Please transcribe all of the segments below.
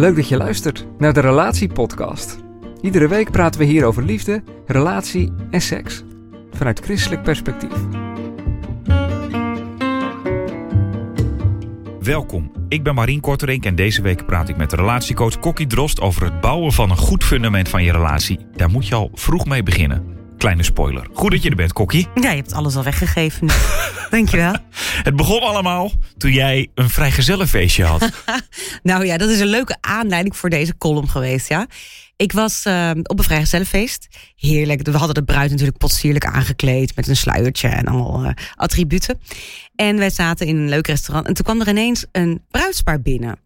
Leuk dat je luistert naar de Relatiepodcast. Iedere week praten we hier over liefde, relatie en seks. Vanuit christelijk perspectief. Welkom, ik ben Marien Korterink en deze week praat ik met relatiecoach Kokkie Drost over het bouwen van een goed fundament van je relatie. Daar moet je al vroeg mee beginnen. Kleine spoiler. Goed dat je er bent, Kokkie. Ja, je hebt alles al weggegeven. nu. Dankjewel. Het begon allemaal toen jij een vrijgezellenfeestje had. nou ja, dat is een leuke aanleiding voor deze column geweest, ja. Ik was eh, op een vrijgezellenfeest. Heerlijk. We hadden de bruid natuurlijk potsierlijk aangekleed... met een sluiertje en allemaal eh, attributen. En wij zaten in een leuk restaurant. En toen kwam er ineens een bruidspaar binnen.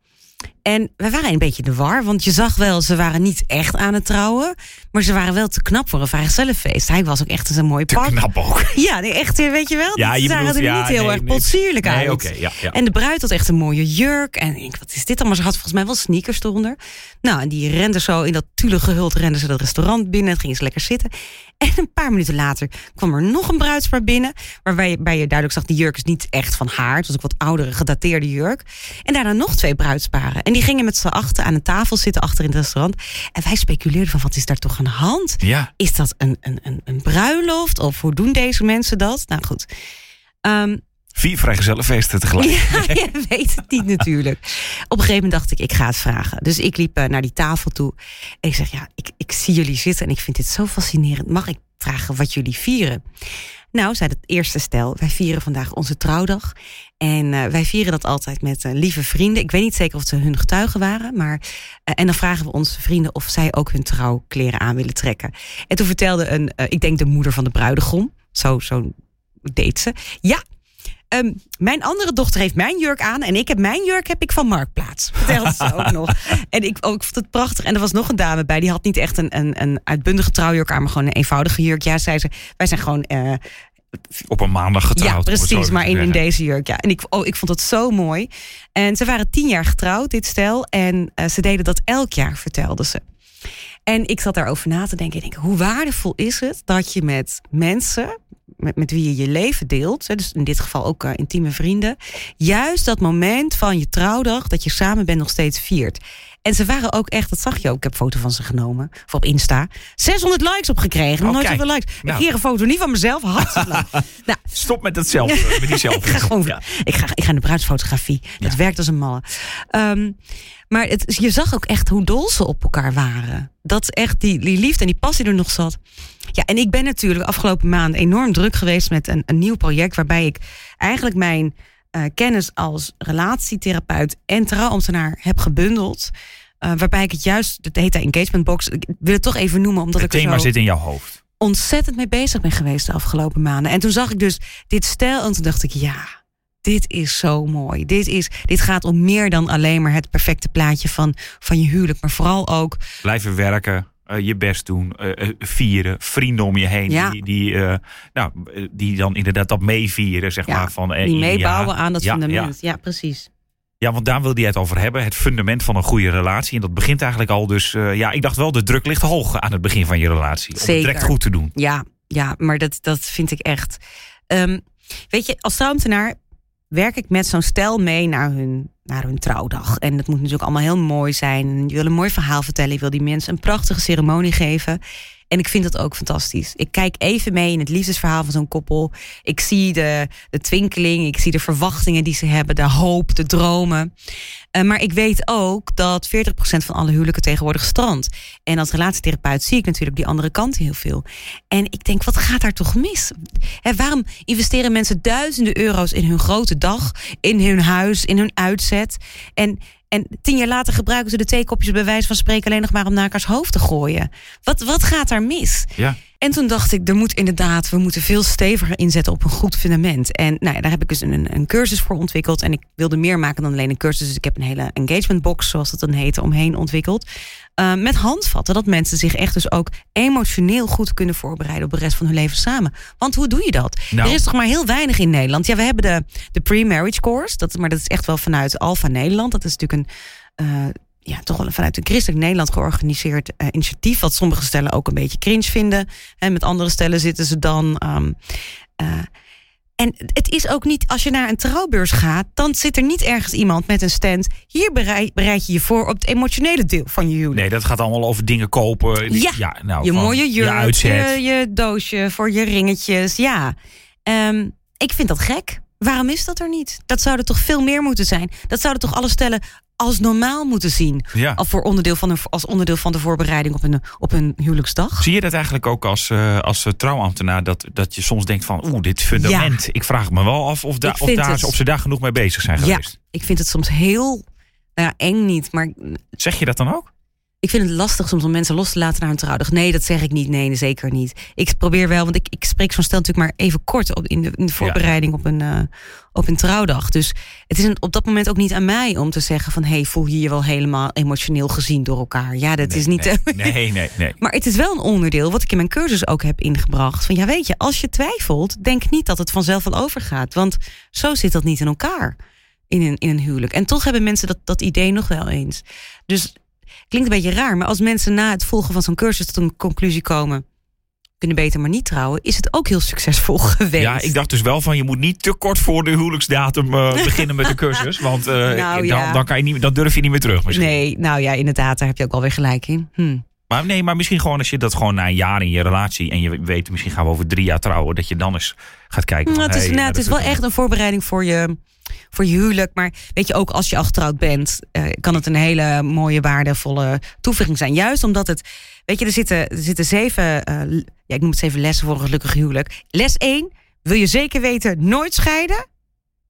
En wij waren een beetje in de war, want je zag wel, ze waren niet echt aan het trouwen. Maar ze waren wel te knap voor een vrijgezellenfeest. Hij was ook echt in zijn mooie Te pak. knap ook. Ja, nee, echt, weet je wel? Ja, je Ze zagen bedoelt- er ja, niet heel nee, erg nee. potsierlijk Nee, uit. oké, ja, ja. En de bruid had echt een mooie jurk. En ik denk, wat is dit dan? Maar ze had volgens mij wel sneakers eronder. Nou, en die rende zo in dat tulle gehuld, rende ze dat restaurant binnen. En gingen ze lekker zitten. En een paar minuten later kwam er nog een bruidspaar binnen. Waarbij je, duidelijk zag, die jurk is niet echt van haar. Het was ook wat oudere, gedateerde jurk. En daarna nog twee bruidsparen. En die gingen met z'n achten aan een tafel zitten achter in het restaurant. En wij speculeerden van, wat is daar toch aan de hand? Ja, Is dat een, een, een, een bruiloft? Of hoe doen deze mensen dat? Nou goed. Ehm, vier vrijgezellenfeesten tegelijk. ja, je weet het niet natuurlijk. Op een gegeven moment dacht ik, ik ga het vragen. Dus ik liep eh, naar die tafel toe. En ik zeg, ja, ik, ik zie jullie zitten en ik vind dit zo fascinerend. Mag ik vragen wat jullie vieren? Nou, zei het eerste stel, wij vieren vandaag onze trouwdag. En eh, wij vieren dat altijd met eh, lieve vrienden. Ik weet niet zeker of ze hun getuigen waren. Maar, en dan vragen we onze vrienden of zij ook hun trouwkleren aan willen trekken. En toen vertelde een, ik denk de moeder van de bruidegom. Zo, zo deed ze. Ja, Ehm, mijn andere dochter heeft mijn jurk aan en ik heb mijn jurk heb ik van Marktplaats. Vertelde ze ook nog. En ik, ook, vond het prachtig. En er was nog een dame bij, die had niet echt een, een, een uitbundige trouwjurk aan, maar gewoon een eenvoudige jurk. Ja, zei ze, wij zijn gewoon. eh, Op een maandag getrouwd. ja, precies, maar in, in deze jurk. Ja. En ik, oh, ik vond het zo mooi. En ze waren tien jaar getrouwd, dit stel. En eh, ze deden dat elk jaar, vertelden ze. En ik zat daarover na te denken. Ik denk, hoe waardevol is het dat je met mensen, met, met wie je je leven deelt, hè, dus in dit geval ook eh, intieme vrienden, juist dat moment van je trouwdag, dat je samen bent, nog steeds viert. En ze waren ook echt, dat zag je ook. Ik heb een foto van ze genomen. Voor op Insta. 600 likes opgekregen. Nog nooit zoveel likes. Nou. Ik kreeg een foto niet van mezelf. Hartstikke leuk. nou, Stop met het zelf, met die zelf. ik ga gewoon. Ja. Ik, ga, ik ga in de bruidsfotografie. Dat Ja. werkt als een malle. Ehm, maar het, je zag ook echt hoe dol ze op elkaar waren. Dat echt die, die liefde en die passie er nog zat. Ja, en ik ben natuurlijk afgelopen maanden enorm druk geweest met een, een nieuw project. Waarbij ik eigenlijk mijn eh, kennis als relatietherapeut en trouwambtenaar heb gebundeld. Eh, waarbij ik het juist, het heet de engagement box. Ik wil het toch even noemen, omdat Het ik er thema zo zit in jouw hoofd. ontzettend mee bezig ben geweest de afgelopen maanden. En toen zag ik dus dit stijl en toen dacht ik, ja, dit is zo mooi. Dit, is, dit gaat om meer dan alleen maar het perfecte plaatje van, van je huwelijk. Maar vooral ook, Blijven werken, eh, je best doen, eh, eh, vieren, vrienden om je heen Ja. die, die, nou, die dan inderdaad dat meevieren, zeg Ja, maar. Van, die ja, meebouwen aan dat fundament. Ja. precies. Ja, want daar wilde jij het over hebben. Het fundament van een goede relatie. En dat begint eigenlijk al dus... ja, ik dacht wel, de druk ligt hoog aan het begin van je relatie. Om het Zeker. direct goed te doen. Ja, ja maar dat, dat vind ik echt. Ehm, weet je, als trouwambtenaar werk ik met zo'n stel mee naar hun, naar hun trouwdag. En dat moet natuurlijk allemaal heel mooi zijn. Je wil een mooi verhaal vertellen. Je wil die mensen een prachtige ceremonie geven. En ik vind dat ook fantastisch. Ik kijk even mee in het liefdesverhaal van zo'n koppel. Ik zie de, de twinkeling, ik zie de verwachtingen die ze hebben, de hoop, de dromen. Eh, maar ik weet ook dat 40% van alle huwelijken tegenwoordig strandt. En als relatietherapeut zie ik natuurlijk die andere kant heel veel. En ik denk, wat gaat daar toch mis? Hè, waarom investeren mensen duizenden euro's in hun grote dag, in hun huis, in hun uitzet? En, en tien jaar later gebruiken ze de theekopjes bij wijze van spreken alleen nog maar om naar hoofd te gooien. Wat, wat gaat daar mis? Ja. En toen dacht ik, er moet inderdaad, we moeten veel steviger inzetten op een goed fundament. En nou ja, daar heb ik dus een, een cursus voor ontwikkeld. En ik wilde meer maken dan alleen een cursus. Dus ik heb een hele engagement box, zoals dat dan heet, omheen ontwikkeld. Uh, met handvatten, dat mensen zich echt dus ook emotioneel goed kunnen voorbereiden op de rest van hun leven samen. Want hoe doe je dat? Nou. Er is toch maar heel weinig in Nederland. Ja, we hebben de, de pre-marriage course, dat, maar dat is echt wel vanuit Alpha Nederland. Dat is natuurlijk een. Uh, ja, toch wel vanuit een christelijk Nederland georganiseerd uh, initiatief. Wat sommige stellen ook een beetje cringe vinden. En met andere stellen zitten ze dan. Um, uh, en het is ook niet, als je naar een trouwbeurs gaat, dan zit er niet ergens iemand met een stand. Hier bereid, bereid je je voor op het emotionele deel van je huwelijk. Nee, dat gaat allemaal over dingen kopen. Ja, ja nou, je mooie jurk, je uitzet. je, je doosje voor je ringetjes. Ja, um, ik vind dat gek. Waarom is dat er niet? Dat zou er toch veel meer moeten zijn? Dat zouden toch alle stellen als normaal moeten zien. Ja. Als, voor onderdeel van een, als onderdeel van de voorbereiding op een, op een huwelijksdag. Zie je dat eigenlijk ook als, uh, als trouwambtenaar? Dat, dat je soms denkt van, oeh, dit fundament. Ja. Ik vraag me wel af of, da, of, daar, of ze daar genoeg mee bezig zijn geweest. Ja, ik vind het soms heel nou ja, eng niet. Maar Zeg je dat dan ook? Ik vind het lastig soms om mensen los te laten naar een trouwdag. Nee, dat zeg ik niet. Nee, zeker niet. Ik probeer wel, want ik, ik spreek zo'n stel natuurlijk maar even kort op, in, de, in de voorbereiding op, een, uh, op een trouwdag. Dus het is een, op dat moment ook niet aan mij om te zeggen van... hey, voel je je wel helemaal emotioneel gezien door elkaar. Ja, dat Nee, is niet... Nee, nee, nee. nee. Maar het is wel een onderdeel wat ik in mijn cursus ook heb ingebracht. Van ja, weet je, als je twijfelt, denk niet dat het vanzelf wel overgaat. Want zo zit dat niet in elkaar in een, in een huwelijk. En toch hebben mensen dat, dat idee nog wel eens. Dus klinkt een beetje raar, maar als mensen na het volgen van zo'n cursus tot een conclusie komen. Kunnen beter maar niet trouwen, is het ook heel succesvol geweest. Ja, ik dacht dus wel van je moet niet te kort voor de huwelijksdatum uh, beginnen met de cursus. Want uh, Nou, ja. dan, dan, kan je niet, dan durf je niet meer terug misschien. Nee, nou ja, inderdaad, daar heb je ook alweer gelijk in. Hm. Maar nee, maar misschien gewoon als je dat gewoon na een jaar in je relatie en je weet misschien gaan we over drie jaar trouwen, dat je dan eens gaat kijken. Nou, van, het is, hey, nou, het is wel echt een voorbereiding voor je, voor je huwelijk. Maar weet je, ook als je al getrouwd bent, uh, kan het een hele mooie, waardevolle toevoeging zijn. Juist omdat het, weet je, er zitten, er zitten zeven, uh, ja, ik noem het zeven lessen voor een gelukkig huwelijk. Les 1, wil je zeker weten, nooit scheiden?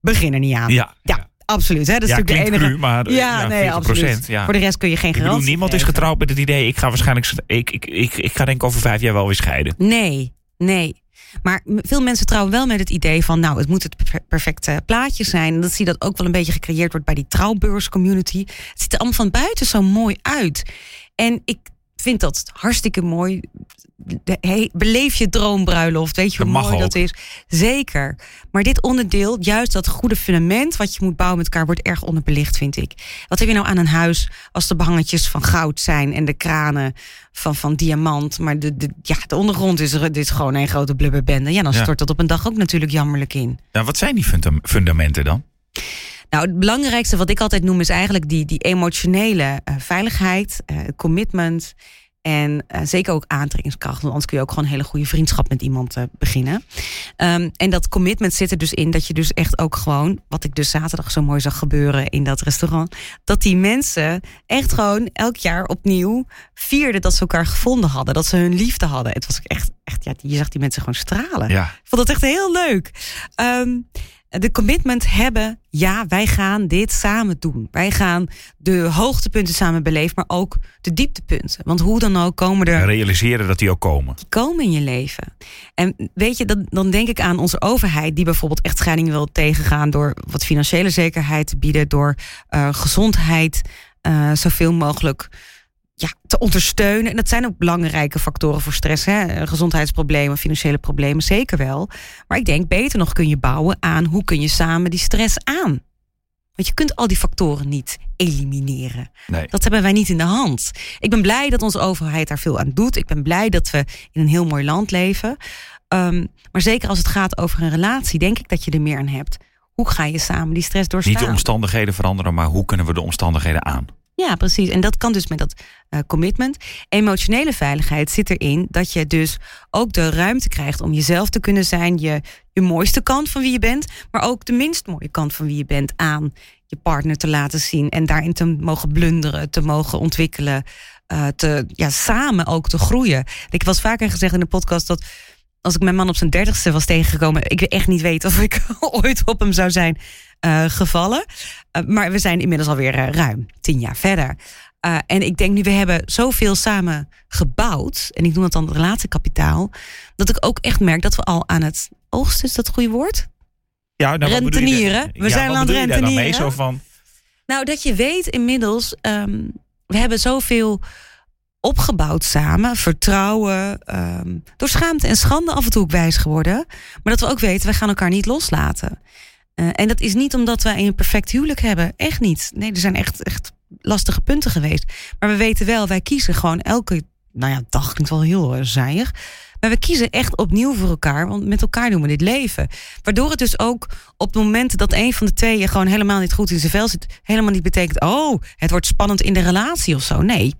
Begin er niet aan. Ja, ja. Absoluut, hè? dat is ja, natuurlijk de enige. Cru, maar, ja, ja, nee, absoluut. Ja. Voor de rest kun je geen ik garantie. bedoel, niemand geven. is getrouwd met het idee. Ik ga waarschijnlijk. Ik, ik, ik, ik ga denk over vijf jaar wel weer scheiden. Nee, nee. Maar veel mensen trouwen wel met het idee van, nou, het moet het perfecte plaatje zijn. En dat zie je dat ook wel een beetje gecreëerd wordt bij die trouwbeurscommunity. Het ziet er allemaal van buiten zo mooi uit. En ik vind dat hartstikke mooi. Hey, beleef je droombruiloft. Weet je hoe mooi ook. dat is? Zeker. Maar dit onderdeel, juist dat goede fundament wat je moet bouwen met elkaar, wordt erg onderbelicht, vind ik. Wat heb je nou aan een huis als de behangetjes van goud zijn en de kranen van, van diamant, maar de, de, ja, de ondergrond is, dit is gewoon een grote blubberbende. Ja, dan Ja. stort dat op een dag ook natuurlijk jammerlijk in. Nou, wat zijn die funda- fundamenten dan? Nou, het belangrijkste wat ik altijd noem is eigenlijk die, die emotionele uh, veiligheid, uh, commitment en uh, zeker ook aantrekkingskracht. Want anders kun je ook gewoon een hele goede vriendschap met iemand uh, beginnen. Um, en dat commitment zit er dus in dat je dus echt ook gewoon, wat ik dus zaterdag zo mooi zag gebeuren in dat restaurant, dat die mensen echt gewoon elk jaar opnieuw vierden dat ze elkaar gevonden hadden, dat ze hun liefde hadden. Het was echt, echt ja, je zag die mensen gewoon stralen. Ja. Ik vond dat echt heel leuk. Um, de commitment hebben, ja, wij gaan dit samen doen. Wij gaan de hoogtepunten samen beleven, maar ook de dieptepunten. Want hoe dan ook komen er. Realiseren dat die ook komen. Die komen in je leven. En weet je, dan, dan denk ik aan onze overheid, die bijvoorbeeld echt scheiding wil tegengaan door wat financiële zekerheid te bieden, door uh, gezondheid uh, zoveel mogelijk ja, te ondersteunen. En dat zijn ook belangrijke factoren voor stress. Hè? Gezondheidsproblemen, financiële problemen, zeker wel. Maar ik denk, beter nog kun je bouwen aan hoe kun je samen die stress aan. Want je kunt al die factoren niet elimineren. Nee. Dat hebben wij niet in de hand. Ik ben blij dat onze overheid daar veel aan doet. Ik ben blij dat we in een heel mooi land leven. Um, maar zeker als het gaat over een relatie, denk ik dat je er meer aan hebt. Hoe ga je samen die stress doorstaan? Niet de omstandigheden veranderen, maar hoe kunnen we de omstandigheden aan? Ja, precies. En dat kan dus met dat uh, commitment. Emotionele veiligheid zit erin dat je dus ook de ruimte krijgt om jezelf te kunnen zijn, je, je mooiste kant van wie je bent, maar ook de minst mooie kant van wie je bent aan je partner te laten zien en daarin te mogen blunderen, te mogen ontwikkelen, uh, te, ja, samen ook te groeien. Ik was vaker gezegd in de podcast dat als ik mijn man op zijn dertigste was tegengekomen, ik echt niet weet of ik ooit op hem zou zijn uh, gevallen. Uh, maar we zijn inmiddels alweer uh, ruim tien jaar verder. En ik denk nu, we hebben zoveel samen gebouwd. En ik noem dat dan relatiekapitaal. Dat ik ook echt merk dat we al aan het oogsten, is dat het goede woord? Ja, nou, rentenieren. We zijn aan het rentenieren. Mee, zo van... Nou, dat je weet inmiddels, um, we hebben zoveel opgebouwd samen. Vertrouwen. Um, door schaamte en schande af en toe ook wijs geworden. Maar dat we ook weten, we gaan elkaar niet loslaten. Uh, en dat is niet omdat wij een perfect huwelijk hebben. Echt niet. Nee, er zijn echt, echt lastige punten geweest. Maar we weten wel, wij kiezen gewoon elke nou ja, dag klinkt wel heel saaiig. Maar we kiezen echt opnieuw voor elkaar, want met elkaar doen we dit leven. Waardoor het dus ook op het moment dat een van de twee je gewoon helemaal niet goed in zijn vel zit, helemaal niet betekent, oh, het wordt spannend in de relatie of zo. Nee,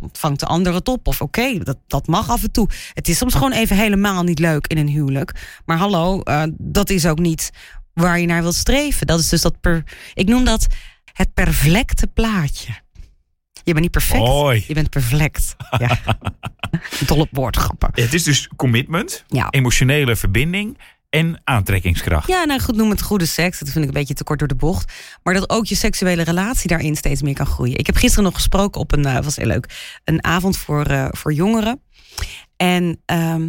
dan vangt de ander het op. Of oké, dat, dat mag af en toe. Het is soms gewoon even helemaal niet leuk in een huwelijk. Maar hallo, uh, dat is ook niet waar je naar wilt streven. Dat is dus dat per. Ik noem dat het perfecte plaatje. Je bent niet perfect. Je bent perfect. Ja. Dol op woordgrappen. Het is dus commitment, ja. emotionele verbinding en aantrekkingskracht. Ja, nou goed, noem het goede seks. Dat vind ik een beetje te kort door de bocht. Maar dat ook je seksuele relatie daarin steeds meer kan groeien. Ik heb gisteren nog gesproken op een, uh, was heel leuk, een avond voor, uh, voor jongeren. En um,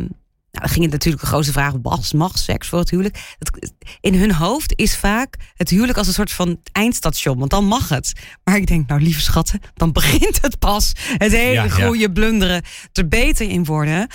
nou, dan ging het natuurlijk de grote vraag: mag, mag seks voor het huwelijk? in hun hoofd is vaak het huwelijk als een soort van eindstation, want dan mag het. Maar ik denk, nou lieve schatten, dan begint het pas. Het hele ja, goede ja. blunderen er beter in worden.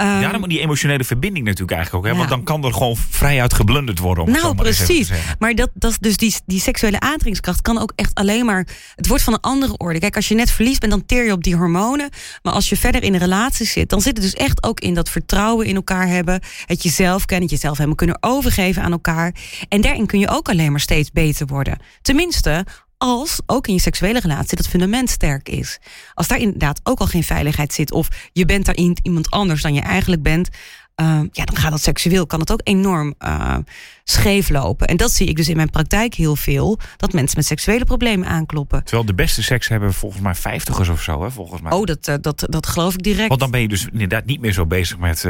Um, ja, dan moet die emotionele verbinding natuurlijk eigenlijk ook. Hè? Want dan kan er gewoon vrijuit geblunderd worden. Om nou, precies. Maar dat, dat, dus die, die seksuele aantrekkingskracht kan ook echt alleen maar. Het wordt van een andere orde. Kijk, als je net verliefd bent, dan teer je op die hormonen. Maar als je verder in een relatie zit, dan zit het dus echt ook in dat vertrouwen in elkaar hebben. Het jezelf kennen, het jezelf helemaal kunnen overgeven aan elkaar. En daarin kun je ook alleen maar steeds beter worden. Tenminste, als ook in je seksuele relatie dat fundament sterk is. Als daar inderdaad ook al geen veiligheid zit, of je bent daarin iemand anders dan je eigenlijk bent, uh, ja, dan gaat dat seksueel, kan het ook enorm uh, scheef lopen. En dat zie ik dus in mijn praktijk heel veel, dat mensen met seksuele problemen aankloppen. Terwijl de beste seks hebben volgens mij vijftigers of zo, hè, volgens mij. Oh, dat, uh, dat, dat geloof ik direct. Want dan ben je dus inderdaad niet meer zo bezig met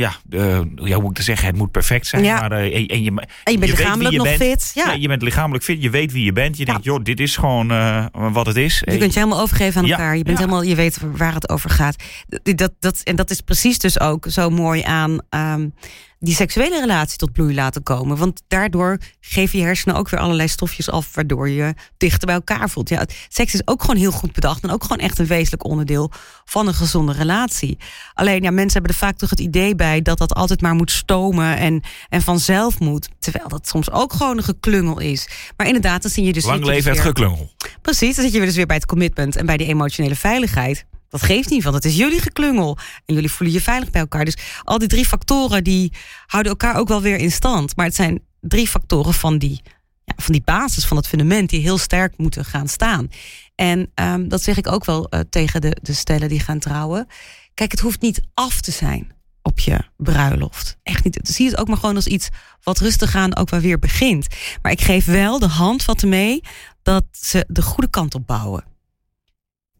ja, uh, ja, hoe ik te zeggen, het moet perfect zijn. Ja. Maar, uh, en, en, je, en je bent lichamelijk nog bent. fit. Ja. ja. je bent lichamelijk fit, je weet wie je bent. Je denkt, joh, dit is gewoon uh, wat het is. Je kunt je helemaal overgeven aan elkaar. Je, bent helemaal, je weet waar het over gaat. Dat, dat, en dat is precies dus ook zo mooi aan... Um, die seksuele relatie tot bloei laten komen. Want daardoor geef je hersenen ook weer allerlei stofjes af, waardoor je dichter bij elkaar voelt. Ja, seks is ook gewoon heel goed bedacht en ook gewoon echt een wezenlijk onderdeel van een gezonde relatie. Alleen ja, mensen hebben er vaak toch het idee bij dat dat altijd maar moet stomen en, en vanzelf moet. Terwijl dat soms ook gewoon een geklungel is. Maar inderdaad, dan zie je dus. Lang leven het geklungel. Precies, dan zit je weer dus weer bij het commitment en bij die emotionele veiligheid. Dat geeft niet, want het is jullie geklungel. En jullie voelen je veilig bij elkaar. Dus al die drie factoren die houden elkaar ook wel weer in stand. Maar het zijn drie factoren van die, ja, van die basis, van het fundament, die heel sterk moeten gaan staan. En um, dat zeg ik ook wel uh, tegen de, de stellen die gaan trouwen. Kijk, het hoeft niet af te zijn op je bruiloft. Echt niet. Zie het ook maar gewoon als iets wat rustig aan ook wel weer begint. Maar ik geef wel de handvatten mee dat ze de goede kant op bouwen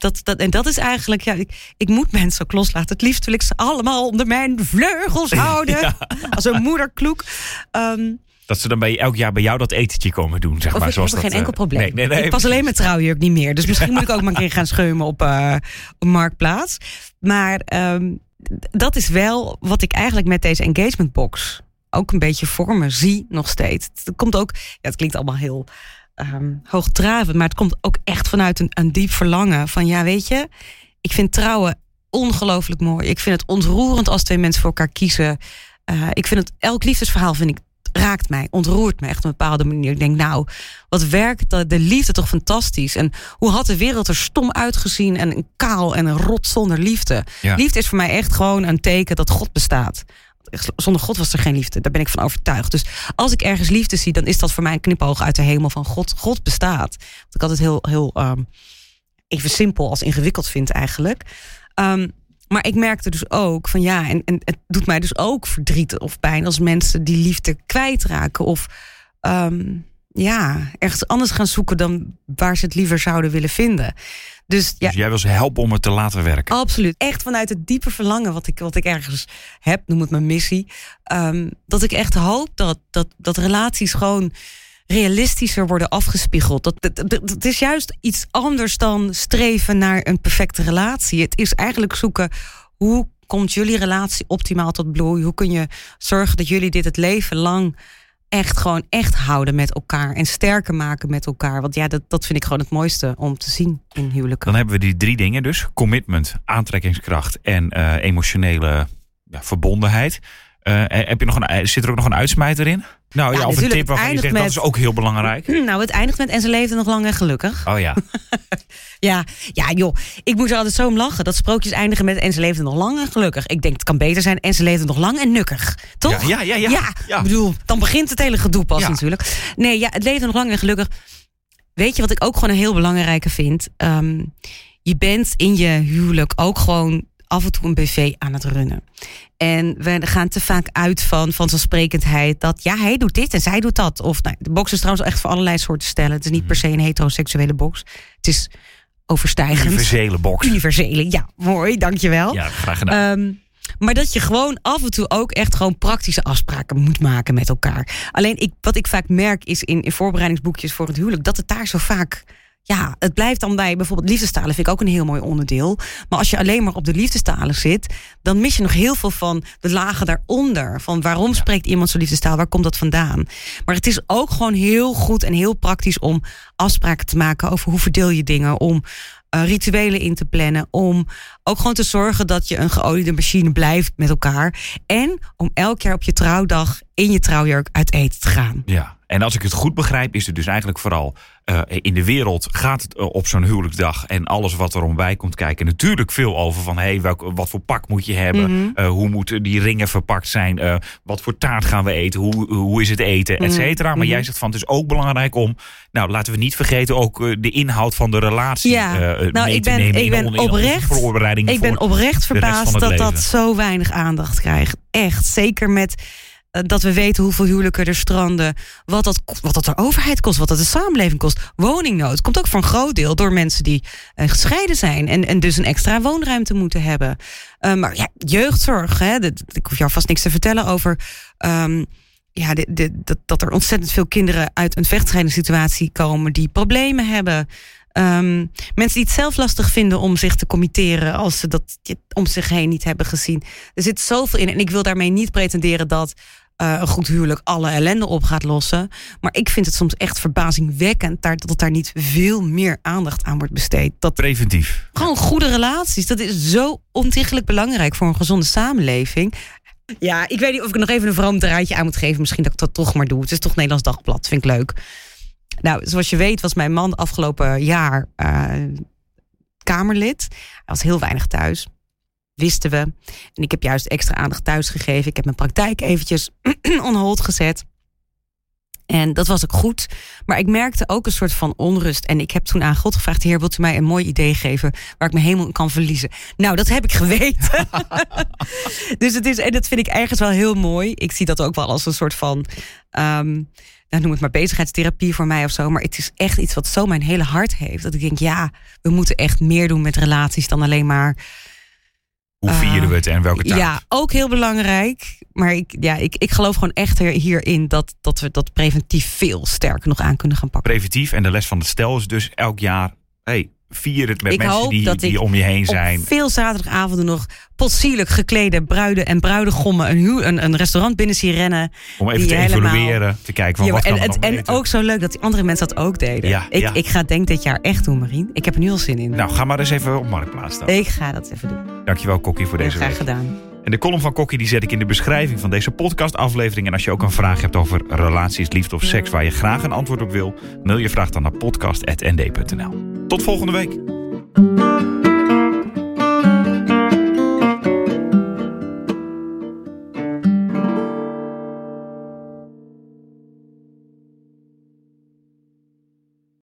dat, dat, en dat is eigenlijk, ja, ik, ik moet mensen ook loslaten. Het liefst wil ik ze allemaal onder mijn vleugels houden. Als een moederkloek. Um, dat ze dan bij elk jaar bij jou dat etentje komen doen, zeg maar. Ik zoals heb dat, geen enkel probleem. Nee, nee, nee, ik pas alleen mijn trouwjurk niet meer. Dus misschien moet ik ook maar een keer gaan scheumen op, uh, op Marktplaats. Maar um, dat is wel wat ik eigenlijk met deze engagement box ook een beetje voor me zie nog steeds. Het komt ook, ja, het klinkt allemaal heel um, hoogdravend. Maar het komt ook echt vanuit een, een diep verlangen. Van ja, weet je, ik vind trouwen ongelooflijk mooi. Ik vind het ontroerend als twee mensen voor elkaar kiezen. Uh, ik vind het, elk liefdesverhaal vind ik raakt mij, ontroert me echt op een bepaalde manier. Ik denk, nou, wat werkt de, de liefde toch fantastisch? En hoe had de wereld er stom uitgezien en een kaal en een rot zonder liefde? Ja. Liefde is voor mij echt gewoon een teken dat God bestaat zonder God was er geen liefde. Daar ben ik van overtuigd. Dus als ik ergens liefde zie, dan is dat voor mij een knipoog uit de hemel van God. God bestaat. Wat ik altijd heel, heel um, even simpel als ingewikkeld vind eigenlijk. Um, maar ik merkte dus ook van ja, en, en het doet mij dus ook verdriet of pijn als mensen die liefde kwijtraken. Of um, ja, ergens anders gaan zoeken dan waar ze het liever zouden willen vinden. Dus, ja, dus jij wil ze helpen om het te laten werken? Absoluut. Echt vanuit het diepe verlangen wat ik, wat ik ergens heb, noem het mijn missie. Um, dat ik echt hoop dat, dat, dat relaties gewoon realistischer worden afgespiegeld. Dat, dat, dat, dat is juist iets anders dan streven naar een perfecte relatie. Het is eigenlijk zoeken hoe komt jullie relatie optimaal tot bloei? Hoe kun je zorgen dat jullie dit het leven lang echt gewoon echt houden met elkaar en sterker maken met elkaar? Want ja, dat, dat vind ik gewoon het mooiste om te zien in huwelijken. Dan hebben we die drie dingen dus: commitment, aantrekkingskracht en eh, emotionele ja, verbondenheid. Uh, heb je nog een, zit er ook nog een uitsmijter in? Nou ja, of een tip waarvan je zegt met, dat is ook heel belangrijk. Nou, het eindigt met en ze leefde nog lang en gelukkig. Oh ja. ja, ja, joh. Ik moet er altijd zo om lachen. Dat sprookjes eindigen met en ze leefde nog lang en gelukkig. Ik denk het kan beter zijn en ze leefde nog lang en nukkig. Toch? Ja, ja, ja. Ja, ja. ik bedoel, dan begint het hele gedoe pas natuurlijk. Nee, ja, het leefde nog lang en gelukkig. Weet je wat ik ook gewoon een heel belangrijke vind? Um, je bent in je huwelijk ook gewoon af en toe een BV aan het runnen. En we gaan te vaak uit van vanzelfsprekendheid dat ja, hij doet dit en zij doet dat. Of nou, de box is trouwens echt voor allerlei soorten stellen. Het is niet per se een heteroseksuele box. Het is overstijgend. Universele box. Universele, ja, mooi, dankjewel. Ja, graag gedaan. Um, maar dat je gewoon af en toe ook echt gewoon praktische afspraken moet maken met elkaar. Alleen ik, wat ik vaak merk is in, in voorbereidingsboekjes voor het huwelijk, dat het daar zo vaak ja, het blijft dan bij bijvoorbeeld liefdestalen vind ik ook een heel mooi onderdeel. Maar als je alleen maar op de liefdestalen zit, dan mis je nog heel veel van de lagen daaronder. Van waarom spreekt iemand zo liefdestaal? Waar komt dat vandaan? Maar het is ook gewoon heel goed en heel praktisch om afspraken te maken over hoe verdeel je dingen. Om uh, rituelen in te plannen. Om ook gewoon te zorgen dat je een geoliede machine blijft met elkaar. En om elk jaar op je trouwdag in je trouwjurk uit eten te gaan. Ja, en als ik het goed begrijp, is het dus eigenlijk vooral uh, in de wereld gaat het eh, op zo'n huwelijksdag en alles wat erom bij komt kijken. Natuurlijk veel over van hey, welk, wat voor pak moet je hebben? Mm -hmm. uh, hoe moeten die ringen verpakt zijn? Uh, wat voor taart gaan we eten? Hoe, hoe is het eten? Et cetera. Maar mm -hmm. jij zegt van het is ook belangrijk om, nou laten we niet vergeten, ook de inhoud van de relatie ja. nou, mee ik ben, te nemen. Ik ben, oprecht, ik ben oprecht verbaasd dat dat zo weinig aandacht krijgt. Echt, zeker met eh, dat we weten hoeveel huwelijken er stranden. Wat dat, wat dat de overheid kost, wat dat de samenleving kost. Woningnood komt ook voor een groot deel door mensen die uh, gescheiden zijn. En, en dus een extra woonruimte moeten hebben. Uh, maar ja, jeugdzorg, hè, ik hoef jou vast niks te vertellen over. Um, ja, de, de, dat, dat er ontzettend veel kinderen uit een vechtscheidingssituatie komen die problemen hebben. Um, mensen die het zelf lastig vinden om zich te committeren als ze dat om zich heen niet hebben gezien. Er zit zoveel in. En ik wil daarmee niet pretenderen dat uh, een goed huwelijk alle ellende op gaat lossen. Maar ik vind het soms echt verbazingwekkend daar, dat daar niet veel meer aandacht aan wordt besteed. Dat Preventief. Gewoon goede relaties. Dat is zo ontiegelijk belangrijk voor een gezonde samenleving. Ja, ik weet niet of ik nog even een vroom draadje aan moet geven. Misschien dat ik dat toch maar doe. Het is toch Nederlands Dagblad. Vind ik leuk. Nou, zoals je weet was mijn man afgelopen jaar uh, Kamerlid. Hij was heel weinig thuis wisten we. En ik heb juist extra aandacht thuis gegeven. Ik heb mijn praktijk eventjes on hold gezet. En dat was ook goed. Maar ik merkte ook een soort van onrust. En ik heb toen aan God gevraagd: Heer, wilt u mij een mooi idee geven waar ik me helemaal in kan verliezen? Nou, dat heb ik geweten. dus het is, en dat vind ik ergens wel heel mooi. Ik zie dat ook wel als een soort van. Um, nou, noem het maar bezigheidstherapie voor mij of zo. Maar het is echt iets wat zo mijn hele hart heeft. Dat ik denk, ja, we moeten echt meer doen met relaties dan alleen maar hoe vieren we het en welke taak? Ja, ook heel belangrijk. Maar ik, ja, ik, ik geloof gewoon echt hierin dat, dat we dat preventief veel sterker nog aan kunnen gaan pakken. Preventief en de les van het stel is dus elk jaar... Hey, vier het met ik mensen die, die om je heen zijn. veel zaterdagavonden nog potsierlijk geklede bruiden en bruidegommen een, een, een restaurant binnen zien rennen. Om even te helemaal... evalueren, te kijken van ja, wat en, kan En, en ook zo leuk dat die andere mensen dat ook deden. Ja, ik, ja. ik ga denk dit jaar echt doen, Marien. Ik heb er nu al zin in. Nou, ga maar eens even op Marktplaats staan. Ik ga dat even doen. Dankjewel, Kokkie, voor deze graag week. gedaan. En de column van Kokkie die zet ik in de beschrijving van deze podcastaflevering. En als je ook een vraag hebt over relaties, liefde of seks waar je graag een antwoord op wil, mail je vraag dan naar podcast.nd.nl. Tot volgende week.